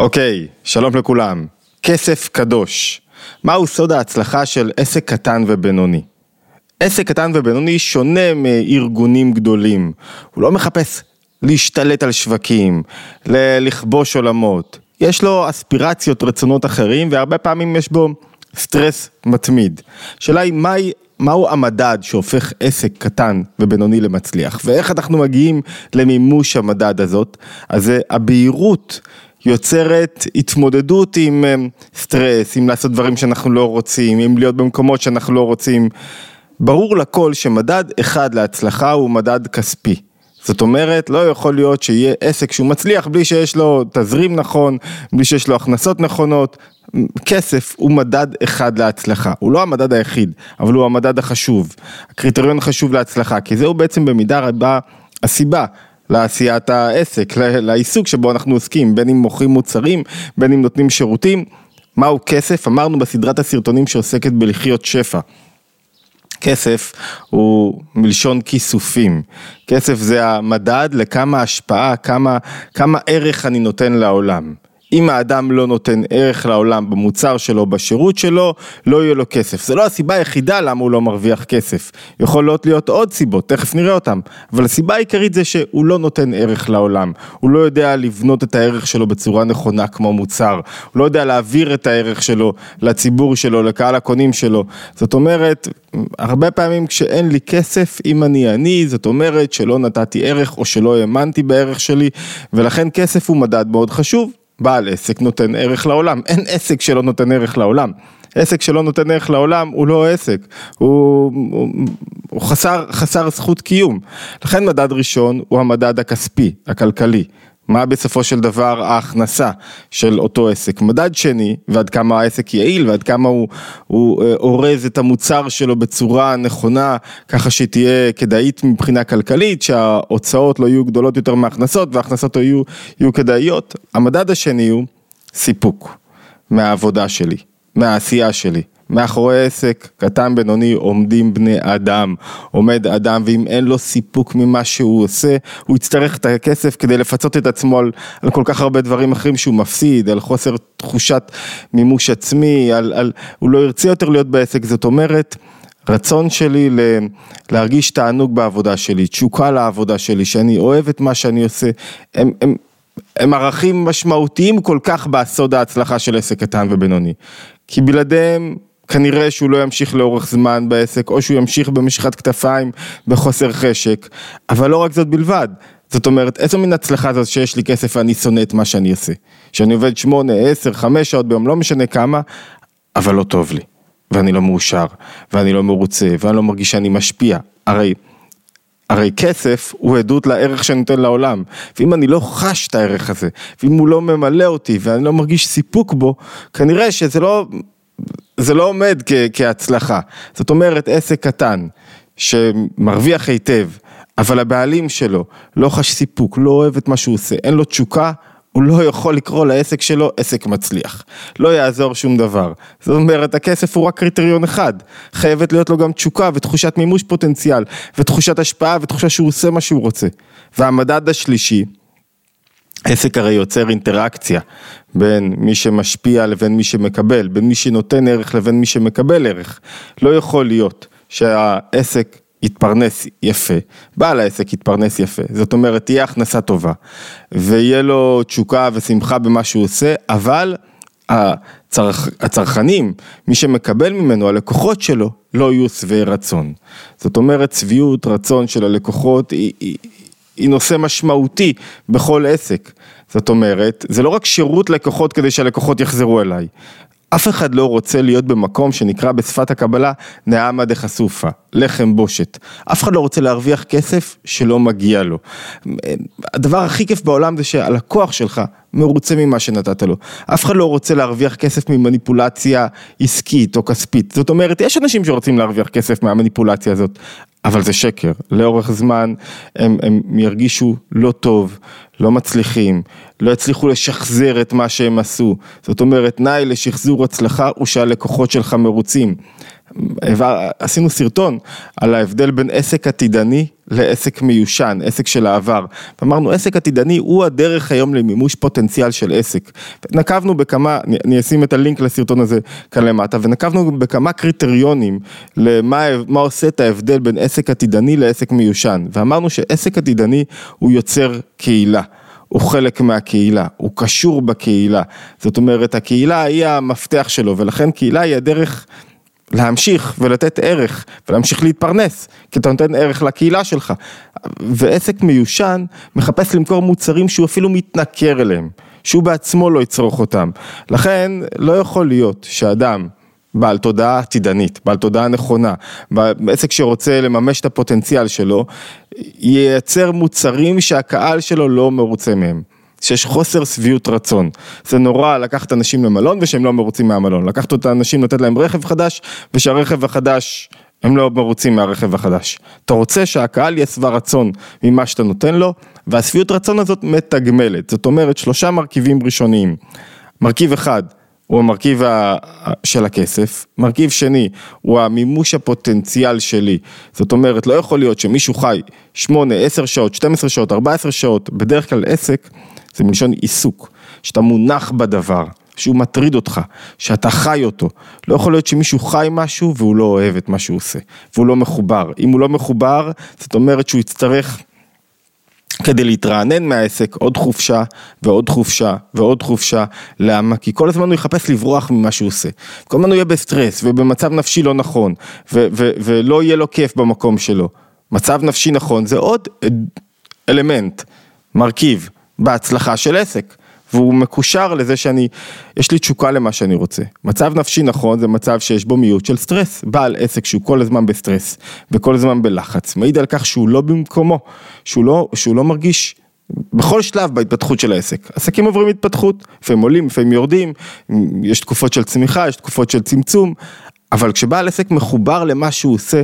אוקיי, שלום לכולם. כסף קדוש. מהו סוד ההצלחה של עסק קטן ובינוני? עסק קטן ובינוני שונה מארגונים גדולים. הוא לא מחפש להשתלט על שווקים, לכבוש עולמות. יש לו אספירציות, רצונות אחרים, והרבה פעמים יש בו סטרס מתמיד. השאלה היא, מהי מהו המדד שהופך עסק קטן ובינוני למצליח, ואיך אנחנו מגיעים למימוש המדד הזאת? אז זה הבהירות יוצרת התמודדות עם אמ, סטרס, עם לעשות דברים שאנחנו לא רוצים, עם להיות במקומות שאנחנו לא רוצים. ברור לכל שמדד אחד להצלחה הוא מדד כספי. זאת אומרת, לא יכול להיות שיהיה עסק שהוא מצליח בלי שיש לו תזרים נכון, בלי שיש לו הכנסות נכונות. כסף הוא מדד אחד להצלחה, הוא לא המדד היחיד, אבל הוא המדד החשוב. הקריטריון החשוב להצלחה, כי זהו בעצם במידה רבה הסיבה לעשיית העסק, לעיסוק שבו אנחנו עוסקים, בין אם מוכרים מוצרים, בין אם נותנים שירותים. מהו כסף? אמרנו בסדרת הסרטונים שעוסקת בלחיות שפע. כסף הוא מלשון כיסופים, כסף זה המדד לכמה השפעה, כמה, כמה ערך אני נותן לעולם. אם האדם לא נותן ערך לעולם במוצר שלו, בשירות שלו, לא יהיה לו כסף. זה לא הסיבה היחידה למה הוא לא מרוויח כסף. יכולות להיות עוד סיבות, תכף נראה אותן. אבל הסיבה העיקרית זה שהוא לא נותן ערך לעולם. הוא לא יודע לבנות את הערך שלו בצורה נכונה כמו מוצר. הוא לא יודע להעביר את הערך שלו לציבור שלו, לקהל הקונים שלו. זאת אומרת, הרבה פעמים כשאין לי כסף, אם אני עני, זאת אומרת שלא נתתי ערך או שלא האמנתי בערך שלי, ולכן כסף הוא מדד מאוד חשוב. בעל עסק נותן ערך לעולם, אין עסק שלא נותן ערך לעולם. עסק שלא נותן ערך לעולם הוא לא עסק, הוא, הוא, הוא חסר, חסר זכות קיום. לכן מדד ראשון הוא המדד הכספי, הכלכלי. מה בסופו של דבר ההכנסה של אותו עסק. מדד שני, ועד כמה העסק יעיל ועד כמה הוא, הוא אה, אורז את המוצר שלו בצורה נכונה, ככה שהיא תהיה כדאית מבחינה כלכלית, שההוצאות לא יהיו גדולות יותר מההכנסות וההכנסות לא יהיו, יהיו כדאיות. המדד השני הוא סיפוק מהעבודה שלי, מהעשייה שלי. מאחורי עסק קטן בינוני עומדים בני אדם, עומד אדם ואם אין לו סיפוק ממה שהוא עושה, הוא יצטרך את הכסף כדי לפצות את עצמו על, על כל כך הרבה דברים אחרים שהוא מפסיד, על חוסר תחושת מימוש עצמי, על, על, הוא לא ירצה יותר להיות בעסק, זאת אומרת רצון שלי ל, להרגיש תענוג בעבודה שלי, תשוקה לעבודה שלי, שאני אוהב את מה שאני עושה, הם, הם, הם ערכים משמעותיים כל כך בסוד ההצלחה של עסק קטן ובינוני. כי בלעדיהם כנראה שהוא לא ימשיך לאורך זמן בעסק, או שהוא ימשיך במשיכת כתפיים בחוסר חשק, אבל לא רק זאת בלבד. זאת אומרת, איזו מין הצלחה זאת שיש לי כסף ואני שונא את מה שאני עושה. שאני עובד שמונה, עשר, חמש שעות ביום, לא משנה כמה, אבל לא טוב לי. ואני לא מאושר, ואני לא מרוצה, ואני לא מרגיש שאני משפיע. הרי, הרי כסף הוא עדות לערך שאני נותן לעולם. ואם אני לא חש את הערך הזה, ואם הוא לא ממלא אותי, ואני לא מרגיש סיפוק בו, כנראה שזה לא... זה לא עומד כ- כהצלחה. זאת אומרת, עסק קטן שמרוויח היטב, אבל הבעלים שלו לא חש סיפוק, לא אוהב את מה שהוא עושה, אין לו תשוקה, הוא לא יכול לקרוא לעסק שלו עסק מצליח. לא יעזור שום דבר. זאת אומרת, הכסף הוא רק קריטריון אחד. חייבת להיות לו גם תשוקה ותחושת מימוש פוטנציאל, ותחושת השפעה ותחושה שהוא עושה מה שהוא רוצה. והמדד השלישי, עסק הרי יוצר אינטראקציה בין מי שמשפיע לבין מי שמקבל, בין מי שנותן ערך לבין מי שמקבל ערך. לא יכול להיות שהעסק יתפרנס יפה, בעל העסק יתפרנס יפה, זאת אומרת תהיה הכנסה טובה ויהיה לו תשוקה ושמחה במה שהוא עושה, אבל הצרכ... הצרכנים, מי שמקבל ממנו, הלקוחות שלו, לא יהיו שבעי רצון. זאת אומרת, שביעות רצון של הלקוחות היא נושא משמעותי בכל עסק. זאת אומרת, זה לא רק שירות לקוחות כדי שהלקוחות יחזרו אליי. אף אחד לא רוצה להיות במקום שנקרא בשפת הקבלה נעמה דחשופה, לחם בושת. אף אחד לא רוצה להרוויח כסף שלא מגיע לו. הדבר הכי כיף בעולם זה שהלקוח שלך מרוצה ממה שנתת לו. אף אחד לא רוצה להרוויח כסף ממניפולציה עסקית או כספית. זאת אומרת, יש אנשים שרוצים להרוויח כסף מהמניפולציה הזאת, אבל זה שקר, לאורך זמן הם, הם ירגישו לא טוב, לא מצליחים, לא יצליחו לשחזר את מה שהם עשו. זאת אומרת, תנאי לשחזור הצלחה הוא שהלקוחות שלך מרוצים. עשינו סרטון על ההבדל בין עסק עתידני לעסק מיושן, עסק של העבר. ואמרנו, עסק עתידני הוא הדרך היום למימוש פוטנציאל של עסק. נקבנו בכמה, אני אשים את הלינק לסרטון הזה כאן למטה, ונקבנו בכמה קריטריונים למה מה עושה את ההבדל בין עסק עתידני לעסק מיושן. ואמרנו שעסק עתידני הוא יוצר קהילה. הוא חלק מהקהילה, הוא קשור בקהילה, זאת אומרת הקהילה היא המפתח שלו ולכן קהילה היא הדרך להמשיך ולתת ערך ולהמשיך להתפרנס, כי אתה נותן ערך לקהילה שלך. ועסק מיושן מחפש למכור מוצרים שהוא אפילו מתנכר אליהם, שהוא בעצמו לא יצרוך אותם. לכן לא יכול להיות שאדם בעל תודעה עתידנית, בעל תודעה נכונה, עסק שרוצה לממש את הפוטנציאל שלו, ייצר מוצרים שהקהל שלו לא מרוצה מהם. שיש חוסר שביעות רצון. זה נורא לקחת אנשים למלון ושהם לא מרוצים מהמלון. לקחת את האנשים, לתת להם רכב חדש, ושהרכב החדש, הם לא מרוצים מהרכב החדש. אתה רוצה שהקהל יהיה שבע רצון ממה שאתה נותן לו, והשביעות רצון הזאת מתגמלת. זאת אומרת, שלושה מרכיבים ראשוניים. מרכיב אחד, הוא המרכיב של הכסף, מרכיב שני הוא המימוש הפוטנציאל שלי, זאת אומרת לא יכול להיות שמישהו חי 8, 10 שעות, 12 שעות, 14 שעות, בדרך כלל עסק זה מלשון עיסוק, שאתה מונח בדבר, שהוא מטריד אותך, שאתה חי אותו. לא יכול להיות שמישהו חי משהו והוא לא אוהב את מה שהוא עושה, והוא לא מחובר. אם הוא לא מחובר, זאת אומרת שהוא יצטרך... כדי להתרענן מהעסק עוד חופשה ועוד חופשה ועוד חופשה, למה? כי כל הזמן הוא יחפש לברוח ממה שהוא עושה. כל הזמן הוא יהיה בסטרס ובמצב נפשי לא נכון ו- ו- ולא יהיה לו כיף במקום שלו. מצב נפשי נכון זה עוד אלמנט, מרכיב בהצלחה של עסק. והוא מקושר לזה שאני, יש לי תשוקה למה שאני רוצה. מצב נפשי נכון זה מצב שיש בו מיעוט של סטרס. בעל עסק שהוא כל הזמן בסטרס וכל הזמן בלחץ, מעיד על כך שהוא לא במקומו, שהוא לא, שהוא לא מרגיש בכל שלב בהתפתחות של העסק. עסקים עוברים התפתחות, לפעמים עולים, לפעמים יורדים, יש תקופות של צמיחה, יש תקופות של צמצום, אבל כשבעל עסק מחובר למה שהוא עושה,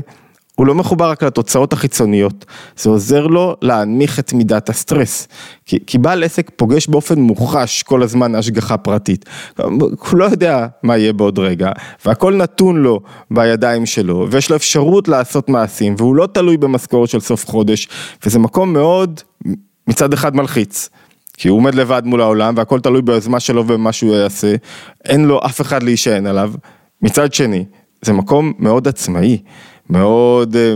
הוא לא מחובר רק לתוצאות החיצוניות, זה עוזר לו להנמיך את מידת הסטרס. כי, כי בעל עסק פוגש באופן מוחש כל הזמן השגחה פרטית. הוא לא יודע מה יהיה בעוד רגע, והכל נתון לו בידיים שלו, ויש לו אפשרות לעשות מעשים, והוא לא תלוי במשכורת של סוף חודש, וזה מקום מאוד מצד אחד מלחיץ. כי הוא עומד לבד מול העולם והכל תלוי ביוזמה שלו ובמה שהוא יעשה, אין לו אף אחד להישען עליו. מצד שני, זה מקום מאוד עצמאי. מאוד אה,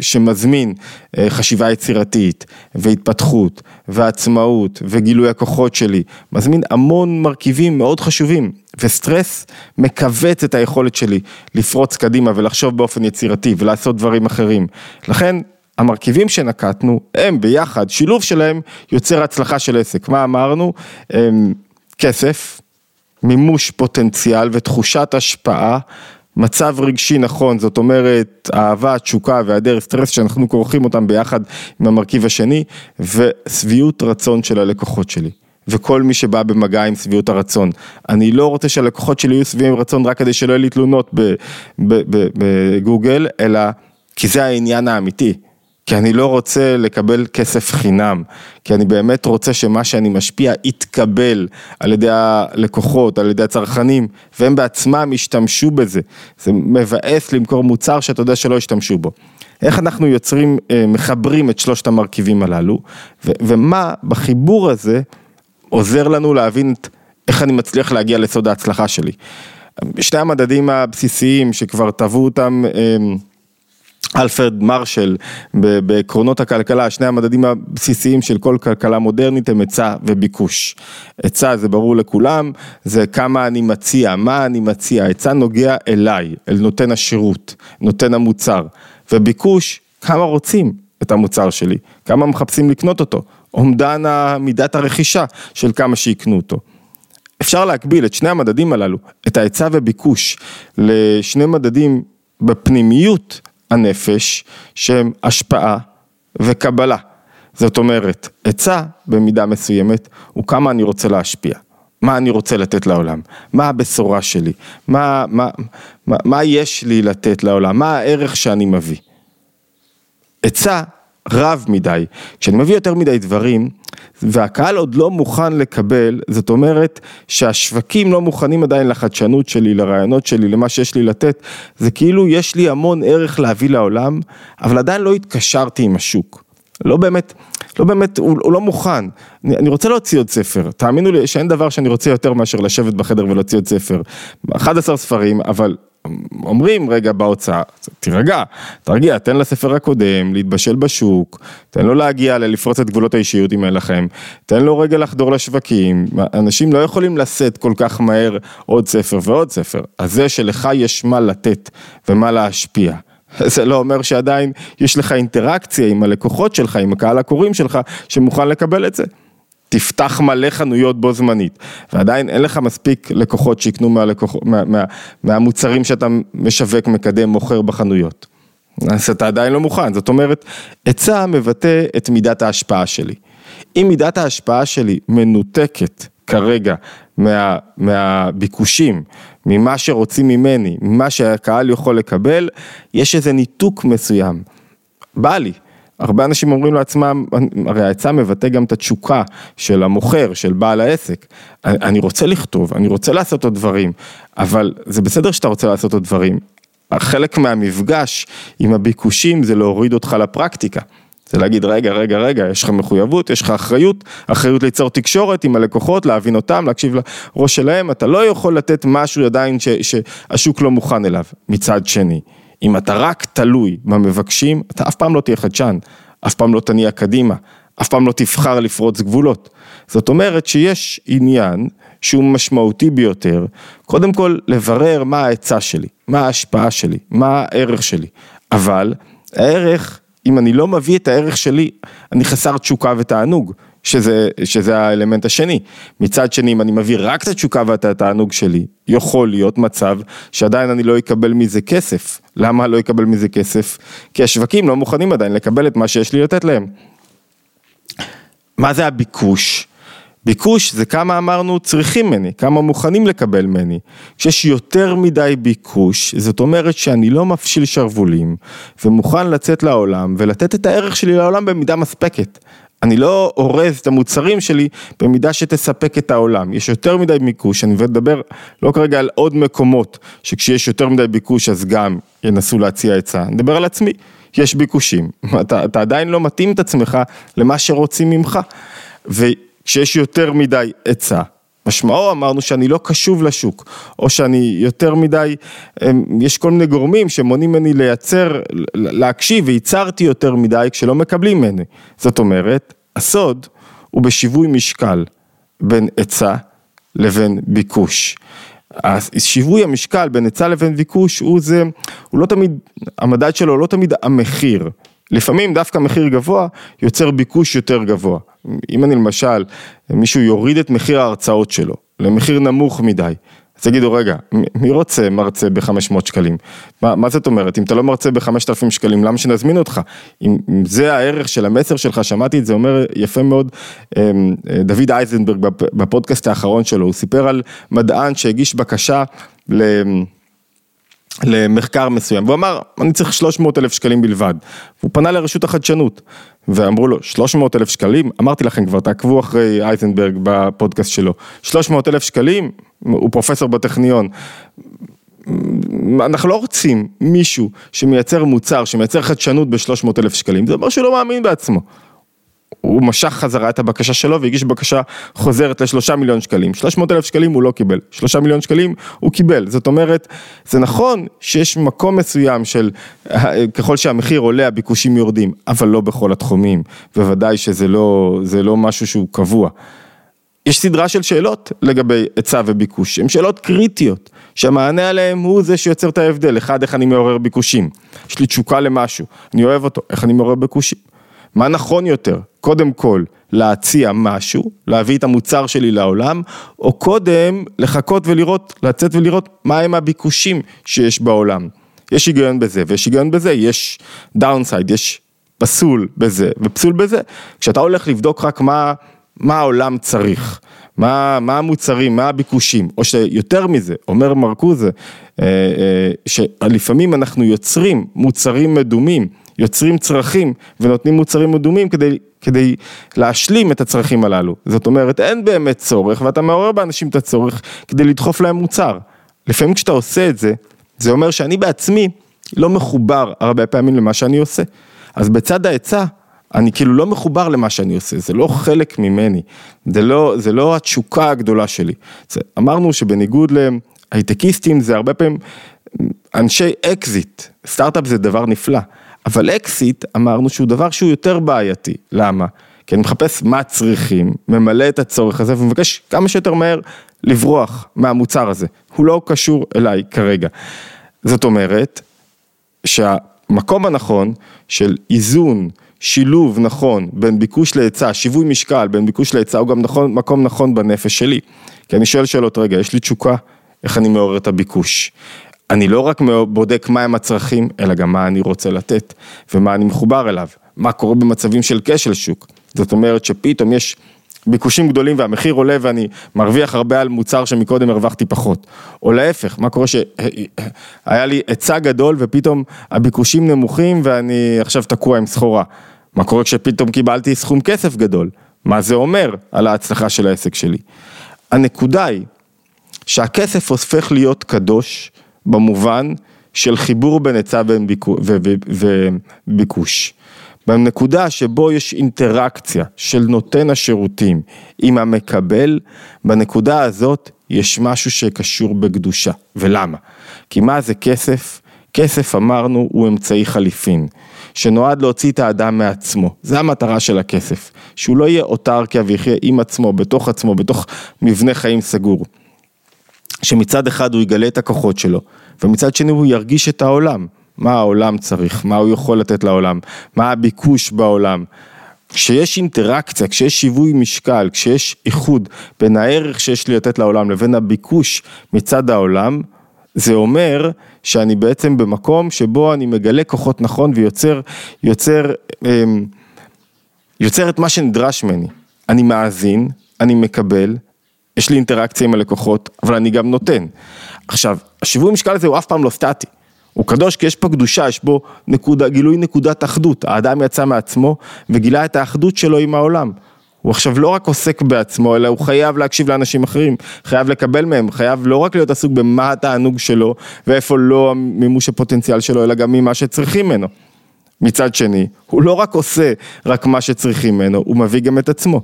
שמזמין אה, חשיבה יצירתית והתפתחות ועצמאות וגילוי הכוחות שלי, מזמין המון מרכיבים מאוד חשובים וסטרס מכווץ את היכולת שלי לפרוץ קדימה ולחשוב באופן יצירתי ולעשות דברים אחרים. לכן המרכיבים שנקטנו הם ביחד, שילוב שלהם יוצר הצלחה של עסק. מה אמרנו? אמ, כסף, מימוש פוטנציאל ותחושת השפעה מצב רגשי נכון, זאת אומרת אהבה, תשוקה והיעדר סטרס שאנחנו כורכים אותם ביחד עם המרכיב השני ושביעות רצון של הלקוחות שלי. וכל מי שבא במגע עם שביעות הרצון. אני לא רוצה שהלקוחות שלי יהיו שביעים רצון רק כדי שלא יהיו לי תלונות בגוגל, אלא כי זה העניין האמיתי. כי אני לא רוצה לקבל כסף חינם, כי אני באמת רוצה שמה שאני משפיע יתקבל על ידי הלקוחות, על ידי הצרכנים, והם בעצמם ישתמשו בזה. זה מבאס למכור מוצר שאתה יודע שלא ישתמשו בו. איך אנחנו יוצרים, אה, מחברים את שלושת המרכיבים הללו, ומה בחיבור הזה עוזר לנו להבין את איך אני מצליח להגיע לסוד ההצלחה שלי. שני המדדים הבסיסיים שכבר טבעו אותם אה, אלפרד מרשל בעקרונות הכלכלה, שני המדדים הבסיסיים של כל כלכלה מודרנית הם היצע וביקוש. היצע זה ברור לכולם, זה כמה אני מציע, מה אני מציע, היצע נוגע אליי, אל נותן השירות, נותן המוצר, וביקוש, כמה רוצים את המוצר שלי, כמה מחפשים לקנות אותו, אומדן מידת הרכישה של כמה שיקנו אותו. אפשר להקביל את שני המדדים הללו, את ההיצע וביקוש, לשני מדדים בפנימיות הנפש שהם השפעה וקבלה. זאת אומרת, עצה במידה מסוימת הוא כמה אני רוצה להשפיע, מה אני רוצה לתת לעולם, מה הבשורה שלי, מה, מה, מה, מה יש לי לתת לעולם, מה הערך שאני מביא. עצה רב מדי. כשאני מביא יותר מדי דברים, והקהל עוד לא מוכן לקבל, זאת אומרת שהשווקים לא מוכנים עדיין לחדשנות שלי, לרעיונות שלי, למה שיש לי לתת, זה כאילו יש לי המון ערך להביא לעולם, אבל עדיין לא התקשרתי עם השוק. לא באמת, לא באמת, הוא, הוא לא מוכן. אני, אני רוצה להוציא עוד ספר, תאמינו לי שאין דבר שאני רוצה יותר מאשר לשבת בחדר ולהוציא עוד ספר. 11 ספרים, אבל אומרים רגע בהוצאה, תירגע, תרגיע, תן לספר הקודם להתבשל בשוק, תן לו להגיע לפרוץ את גבולות האישיות אם אין לכם, תן לו רגע לחדור לשווקים, אנשים לא יכולים לשאת כל כך מהר עוד ספר ועוד ספר, אז זה שלך יש מה לתת ומה להשפיע. זה לא אומר שעדיין יש לך אינטראקציה עם הלקוחות שלך, עם הקהל הקוראים שלך, שמוכן לקבל את זה. תפתח מלא חנויות בו זמנית, ועדיין אין לך מספיק לקוחות שיקנו מהלקוח, מה, מה, מהמוצרים שאתה משווק, מקדם, מוכר בחנויות. אז אתה עדיין לא מוכן, זאת אומרת, היצע מבטא את מידת ההשפעה שלי. אם מידת ההשפעה שלי מנותקת כרגע מה, מהביקושים, ממה שרוצים ממני, ממה שהקהל יכול לקבל, יש איזה ניתוק מסוים. בא לי. הרבה אנשים אומרים לעצמם, הרי ההיצע מבטא גם את התשוקה של המוכר, של בעל העסק. אני רוצה לכתוב, אני רוצה לעשות עוד דברים, אבל זה בסדר שאתה רוצה לעשות עוד דברים. חלק מהמפגש עם הביקושים זה להוריד אותך לפרקטיקה. זה להגיד רגע, רגע, רגע, יש לך מחויבות, יש לך אחריות, אחריות ליצור תקשורת עם הלקוחות, להבין אותם, להקשיב לראש שלהם, אתה לא יכול לתת משהו עדיין ש, שהשוק לא מוכן אליו. מצד שני, אם אתה רק תלוי במבקשים, אתה אף פעם לא תהיה חדשן, אף פעם לא תניע קדימה, אף פעם לא תבחר לפרוץ גבולות. זאת אומרת שיש עניין שהוא משמעותי ביותר, קודם כל לברר מה העצה שלי, מה ההשפעה שלי, מה הערך שלי, אבל הערך, אם אני לא מביא את הערך שלי, אני חסר תשוקה ותענוג. שזה, שזה האלמנט השני. מצד שני, אם אני מביא רק את התשוקה ואת התענוג שלי, יכול להיות מצב שעדיין אני לא אקבל מזה כסף. למה לא אקבל מזה כסף? כי השווקים לא מוכנים עדיין לקבל את מה שיש לי לתת להם. מה זה הביקוש? ביקוש זה כמה אמרנו צריכים ממני, כמה מוכנים לקבל ממני. כשיש יותר מדי ביקוש, זאת אומרת שאני לא מפשיל שרוולים ומוכן לצאת לעולם ולתת את הערך שלי לעולם במידה מספקת. אני לא אורז את המוצרים שלי במידה שתספק את העולם. יש יותר מדי ביקוש, אני מדבר לא כרגע על עוד מקומות, שכשיש יותר מדי ביקוש אז גם ינסו להציע עצה, אני מדבר על עצמי, יש ביקושים, אתה, אתה עדיין לא מתאים את עצמך למה שרוצים ממך, וכשיש יותר מדי עצה, משמעו אמרנו שאני לא קשוב לשוק, או שאני יותר מדי, יש כל מיני גורמים שמונעים ממני לייצר, להקשיב, וייצרתי יותר מדי כשלא מקבלים ממני. זאת אומרת, הסוד הוא בשיווי משקל בין היצע לבין ביקוש. שיווי המשקל בין היצע לבין ביקוש הוא זה, הוא לא תמיד, המדד שלו לא תמיד המחיר. לפעמים דווקא מחיר גבוה יוצר ביקוש יותר גבוה. אם אני למשל, מישהו יוריד את מחיר ההרצאות שלו למחיר נמוך מדי, אז יגידו רגע, מי רוצה מרצה ב-500 שקלים? מה, מה זאת אומרת? אם אתה לא מרצה ב-5,000 שקלים, למה שנזמין אותך? אם, אם זה הערך של המסר שלך, שמעתי את זה אומר יפה מאוד אמ, דוד אייזנברג בפודקאסט האחרון שלו, הוא סיפר על מדען שהגיש בקשה ל... למחקר מסוים, והוא אמר, אני צריך 300 אלף שקלים בלבד. הוא פנה לרשות החדשנות, ואמרו לו, 300 אלף שקלים? אמרתי לכם כבר, תעקבו אחרי אייזנברג בפודקאסט שלו. 300 אלף שקלים? הוא פרופסור בטכניון. אנחנו לא רוצים מישהו שמייצר מוצר, שמייצר חדשנות ב-300 אלף שקלים, זה אומר שהוא לא מאמין בעצמו. הוא משך חזרה את הבקשה שלו והגיש בקשה חוזרת לשלושה מיליון שקלים. שלוש מאות אלף שקלים הוא לא קיבל, שלושה מיליון שקלים הוא קיבל. זאת אומרת, זה נכון שיש מקום מסוים של ככל שהמחיר עולה הביקושים יורדים, אבל לא בכל התחומים, בוודאי שזה לא, לא משהו שהוא קבוע. יש סדרה של שאלות לגבי היצע וביקוש, הן שאלות קריטיות, שהמענה עליהן הוא זה שיוצר את ההבדל, אחד, איך אני מעורר ביקושים, יש לי תשוקה למשהו, אני אוהב אותו, איך אני מעורר ביקושים. מה נכון יותר, קודם כל להציע משהו, להביא את המוצר שלי לעולם, או קודם לחכות ולראות, לצאת ולראות מהם הביקושים שיש בעולם. יש היגיון בזה ויש היגיון בזה, יש דאונסייד, יש פסול בזה ופסול בזה. כשאתה הולך לבדוק רק מה, מה העולם צריך, מה, מה המוצרים, מה הביקושים, או שיותר מזה, אומר מרקוזה, אה, אה, שלפעמים אנחנו יוצרים מוצרים מדומים יוצרים צרכים ונותנים מוצרים מדומים כדי, כדי להשלים את הצרכים הללו. זאת אומרת, אין באמת צורך ואתה מעורר באנשים את הצורך כדי לדחוף להם מוצר. לפעמים כשאתה עושה את זה, זה אומר שאני בעצמי לא מחובר הרבה פעמים למה שאני עושה. אז בצד ההיצע, אני כאילו לא מחובר למה שאני עושה, זה לא חלק ממני, זה לא, זה לא התשוקה הגדולה שלי. זה, אמרנו שבניגוד להייטקיסטים זה הרבה פעמים אנשי אקזיט, סטארט-אפ זה דבר נפלא, אבל אקזיט אמרנו שהוא דבר שהוא יותר בעייתי, למה? כי אני מחפש מה צריכים, ממלא את הצורך הזה ומבקש כמה שיותר מהר לברוח מהמוצר הזה, הוא לא קשור אליי כרגע. זאת אומרת שהמקום הנכון של איזון, שילוב נכון בין ביקוש להיצע, שיווי משקל בין ביקוש להיצע הוא גם נכון, מקום נכון בנפש שלי. כי אני שואל שאלות, רגע, יש לי תשוקה, איך אני מעורר את הביקוש? אני לא רק בודק מהם הצרכים, אלא גם מה אני רוצה לתת, ומה אני מחובר אליו, מה קורה במצבים של כשל שוק. זאת אומרת שפתאום יש ביקושים גדולים והמחיר עולה ואני מרוויח הרבה על מוצר שמקודם הרווחתי פחות. או להפך, מה קורה שהיה לי היצע גדול ופתאום הביקושים נמוכים ואני עכשיו תקוע עם סחורה. מה קורה כשפתאום קיבלתי סכום כסף גדול? מה זה אומר על ההצלחה של העסק שלי? הנקודה היא שהכסף הופך להיות קדוש במובן של חיבור בין היצע וביקוש. בנקודה שבו יש אינטראקציה של נותן השירותים עם המקבל, בנקודה הזאת יש משהו שקשור בקדושה. ולמה? כי מה זה כסף? כסף אמרנו הוא אמצעי חליפין, שנועד להוציא את האדם מעצמו, זה המטרה של הכסף, שהוא לא יהיה אוטרקיה ויחיה עם עצמו, בתוך עצמו, בתוך מבנה חיים סגור. שמצד אחד הוא יגלה את הכוחות שלו, ומצד שני הוא ירגיש את העולם, מה העולם צריך, מה הוא יכול לתת לעולם, מה הביקוש בעולם. כשיש אינטראקציה, כשיש שיווי משקל, כשיש איחוד בין הערך שיש לי לתת לעולם לבין הביקוש מצד העולם, זה אומר שאני בעצם במקום שבו אני מגלה כוחות נכון ויוצר יוצר, אמ, יוצר את מה שנדרש ממני. אני מאזין, אני מקבל, יש לי אינטראקציה עם הלקוחות, אבל אני גם נותן. עכשיו, השיווי משקל הזה הוא אף פעם לא סטטי. הוא קדוש כי יש פה קדושה, יש בו נקודה, גילוי נקודת אחדות. האדם יצא מעצמו וגילה את האחדות שלו עם העולם. הוא עכשיו לא רק עוסק בעצמו, אלא הוא חייב להקשיב לאנשים אחרים, חייב לקבל מהם, חייב לא רק להיות עסוק במה התענוג שלו ואיפה לא מימוש הפוטנציאל שלו, אלא גם ממה שצריכים ממנו. מצד שני, הוא לא רק עושה רק מה שצריכים ממנו, הוא מביא גם את עצמו.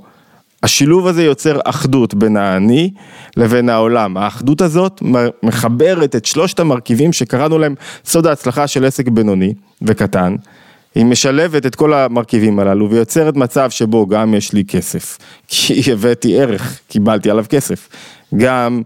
השילוב הזה יוצר אחדות בין האני לבין העולם. האחדות הזאת מחברת את שלושת המרכיבים שקראנו להם סוד ההצלחה של עסק בינוני וקטן. היא משלבת את כל המרכיבים הללו ויוצרת מצב שבו גם יש לי כסף, כי הבאתי ערך, קיבלתי עליו כסף. גם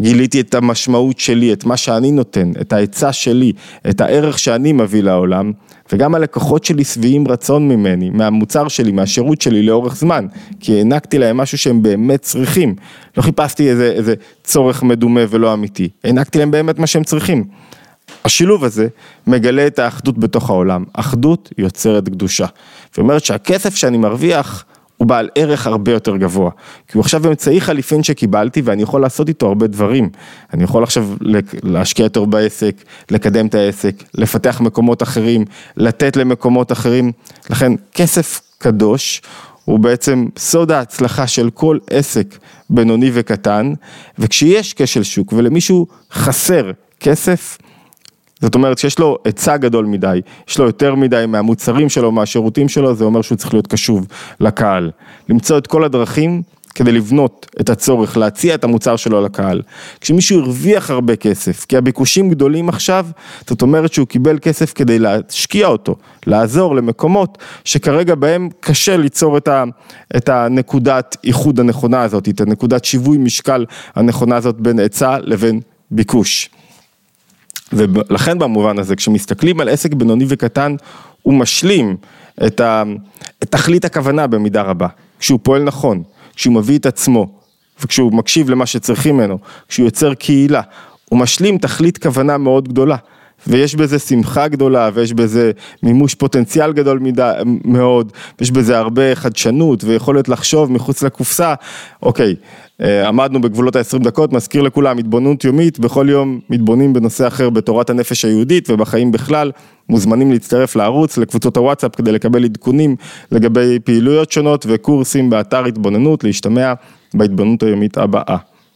גיליתי את המשמעות שלי, את מה שאני נותן, את העצה שלי, את הערך שאני מביא לעולם, וגם הלקוחות שלי שבעים רצון ממני, מהמוצר שלי, מהשירות שלי לאורך זמן, כי הענקתי להם משהו שהם באמת צריכים. לא חיפשתי איזה, איזה צורך מדומה ולא אמיתי, הענקתי להם באמת מה שהם צריכים. השילוב הזה מגלה את האחדות בתוך העולם, אחדות יוצרת קדושה. ואומרת שהכסף שאני מרוויח הוא בעל ערך הרבה יותר גבוה. כי הוא עכשיו אמצעי חליפין שקיבלתי ואני יכול לעשות איתו הרבה דברים. אני יכול עכשיו להשקיע יותר בעסק, לקדם את העסק, לפתח מקומות אחרים, לתת למקומות אחרים. לכן כסף קדוש הוא בעצם סוד ההצלחה של כל עסק בינוני וקטן, וכשיש כשל שוק ולמישהו חסר כסף, זאת אומרת שיש לו היצע גדול מדי, יש לו יותר מדי מהמוצרים שלו, מהשירותים שלו, זה אומר שהוא צריך להיות קשוב לקהל. למצוא את כל הדרכים כדי לבנות את הצורך, להציע את המוצר שלו לקהל. כשמישהו הרוויח הרבה כסף, כי הביקושים גדולים עכשיו, זאת אומרת שהוא קיבל כסף כדי להשקיע אותו, לעזור למקומות שכרגע בהם קשה ליצור את, ה, את הנקודת איחוד הנכונה הזאת, את הנקודת שיווי משקל הנכונה הזאת בין היצע לבין ביקוש. ולכן במובן הזה, כשמסתכלים על עסק בינוני וקטן, הוא משלים את, ה, את תכלית הכוונה במידה רבה, כשהוא פועל נכון, כשהוא מביא את עצמו, וכשהוא מקשיב למה שצריכים ממנו, כשהוא יוצר קהילה, הוא משלים תכלית כוונה מאוד גדולה. ויש בזה שמחה גדולה, ויש בזה מימוש פוטנציאל גדול מדי, מאוד, ויש בזה הרבה חדשנות ויכולת לחשוב מחוץ לקופסה, אוקיי, עמדנו בגבולות ה-20 דקות, מזכיר לכולם, התבוננות יומית, בכל יום מתבוננים בנושא אחר בתורת הנפש היהודית ובחיים בכלל, מוזמנים להצטרף לערוץ, לקבוצות הוואטסאפ כדי לקבל עדכונים לגבי פעילויות שונות וקורסים באתר התבוננות, להשתמע בהתבוננות היומית הבאה.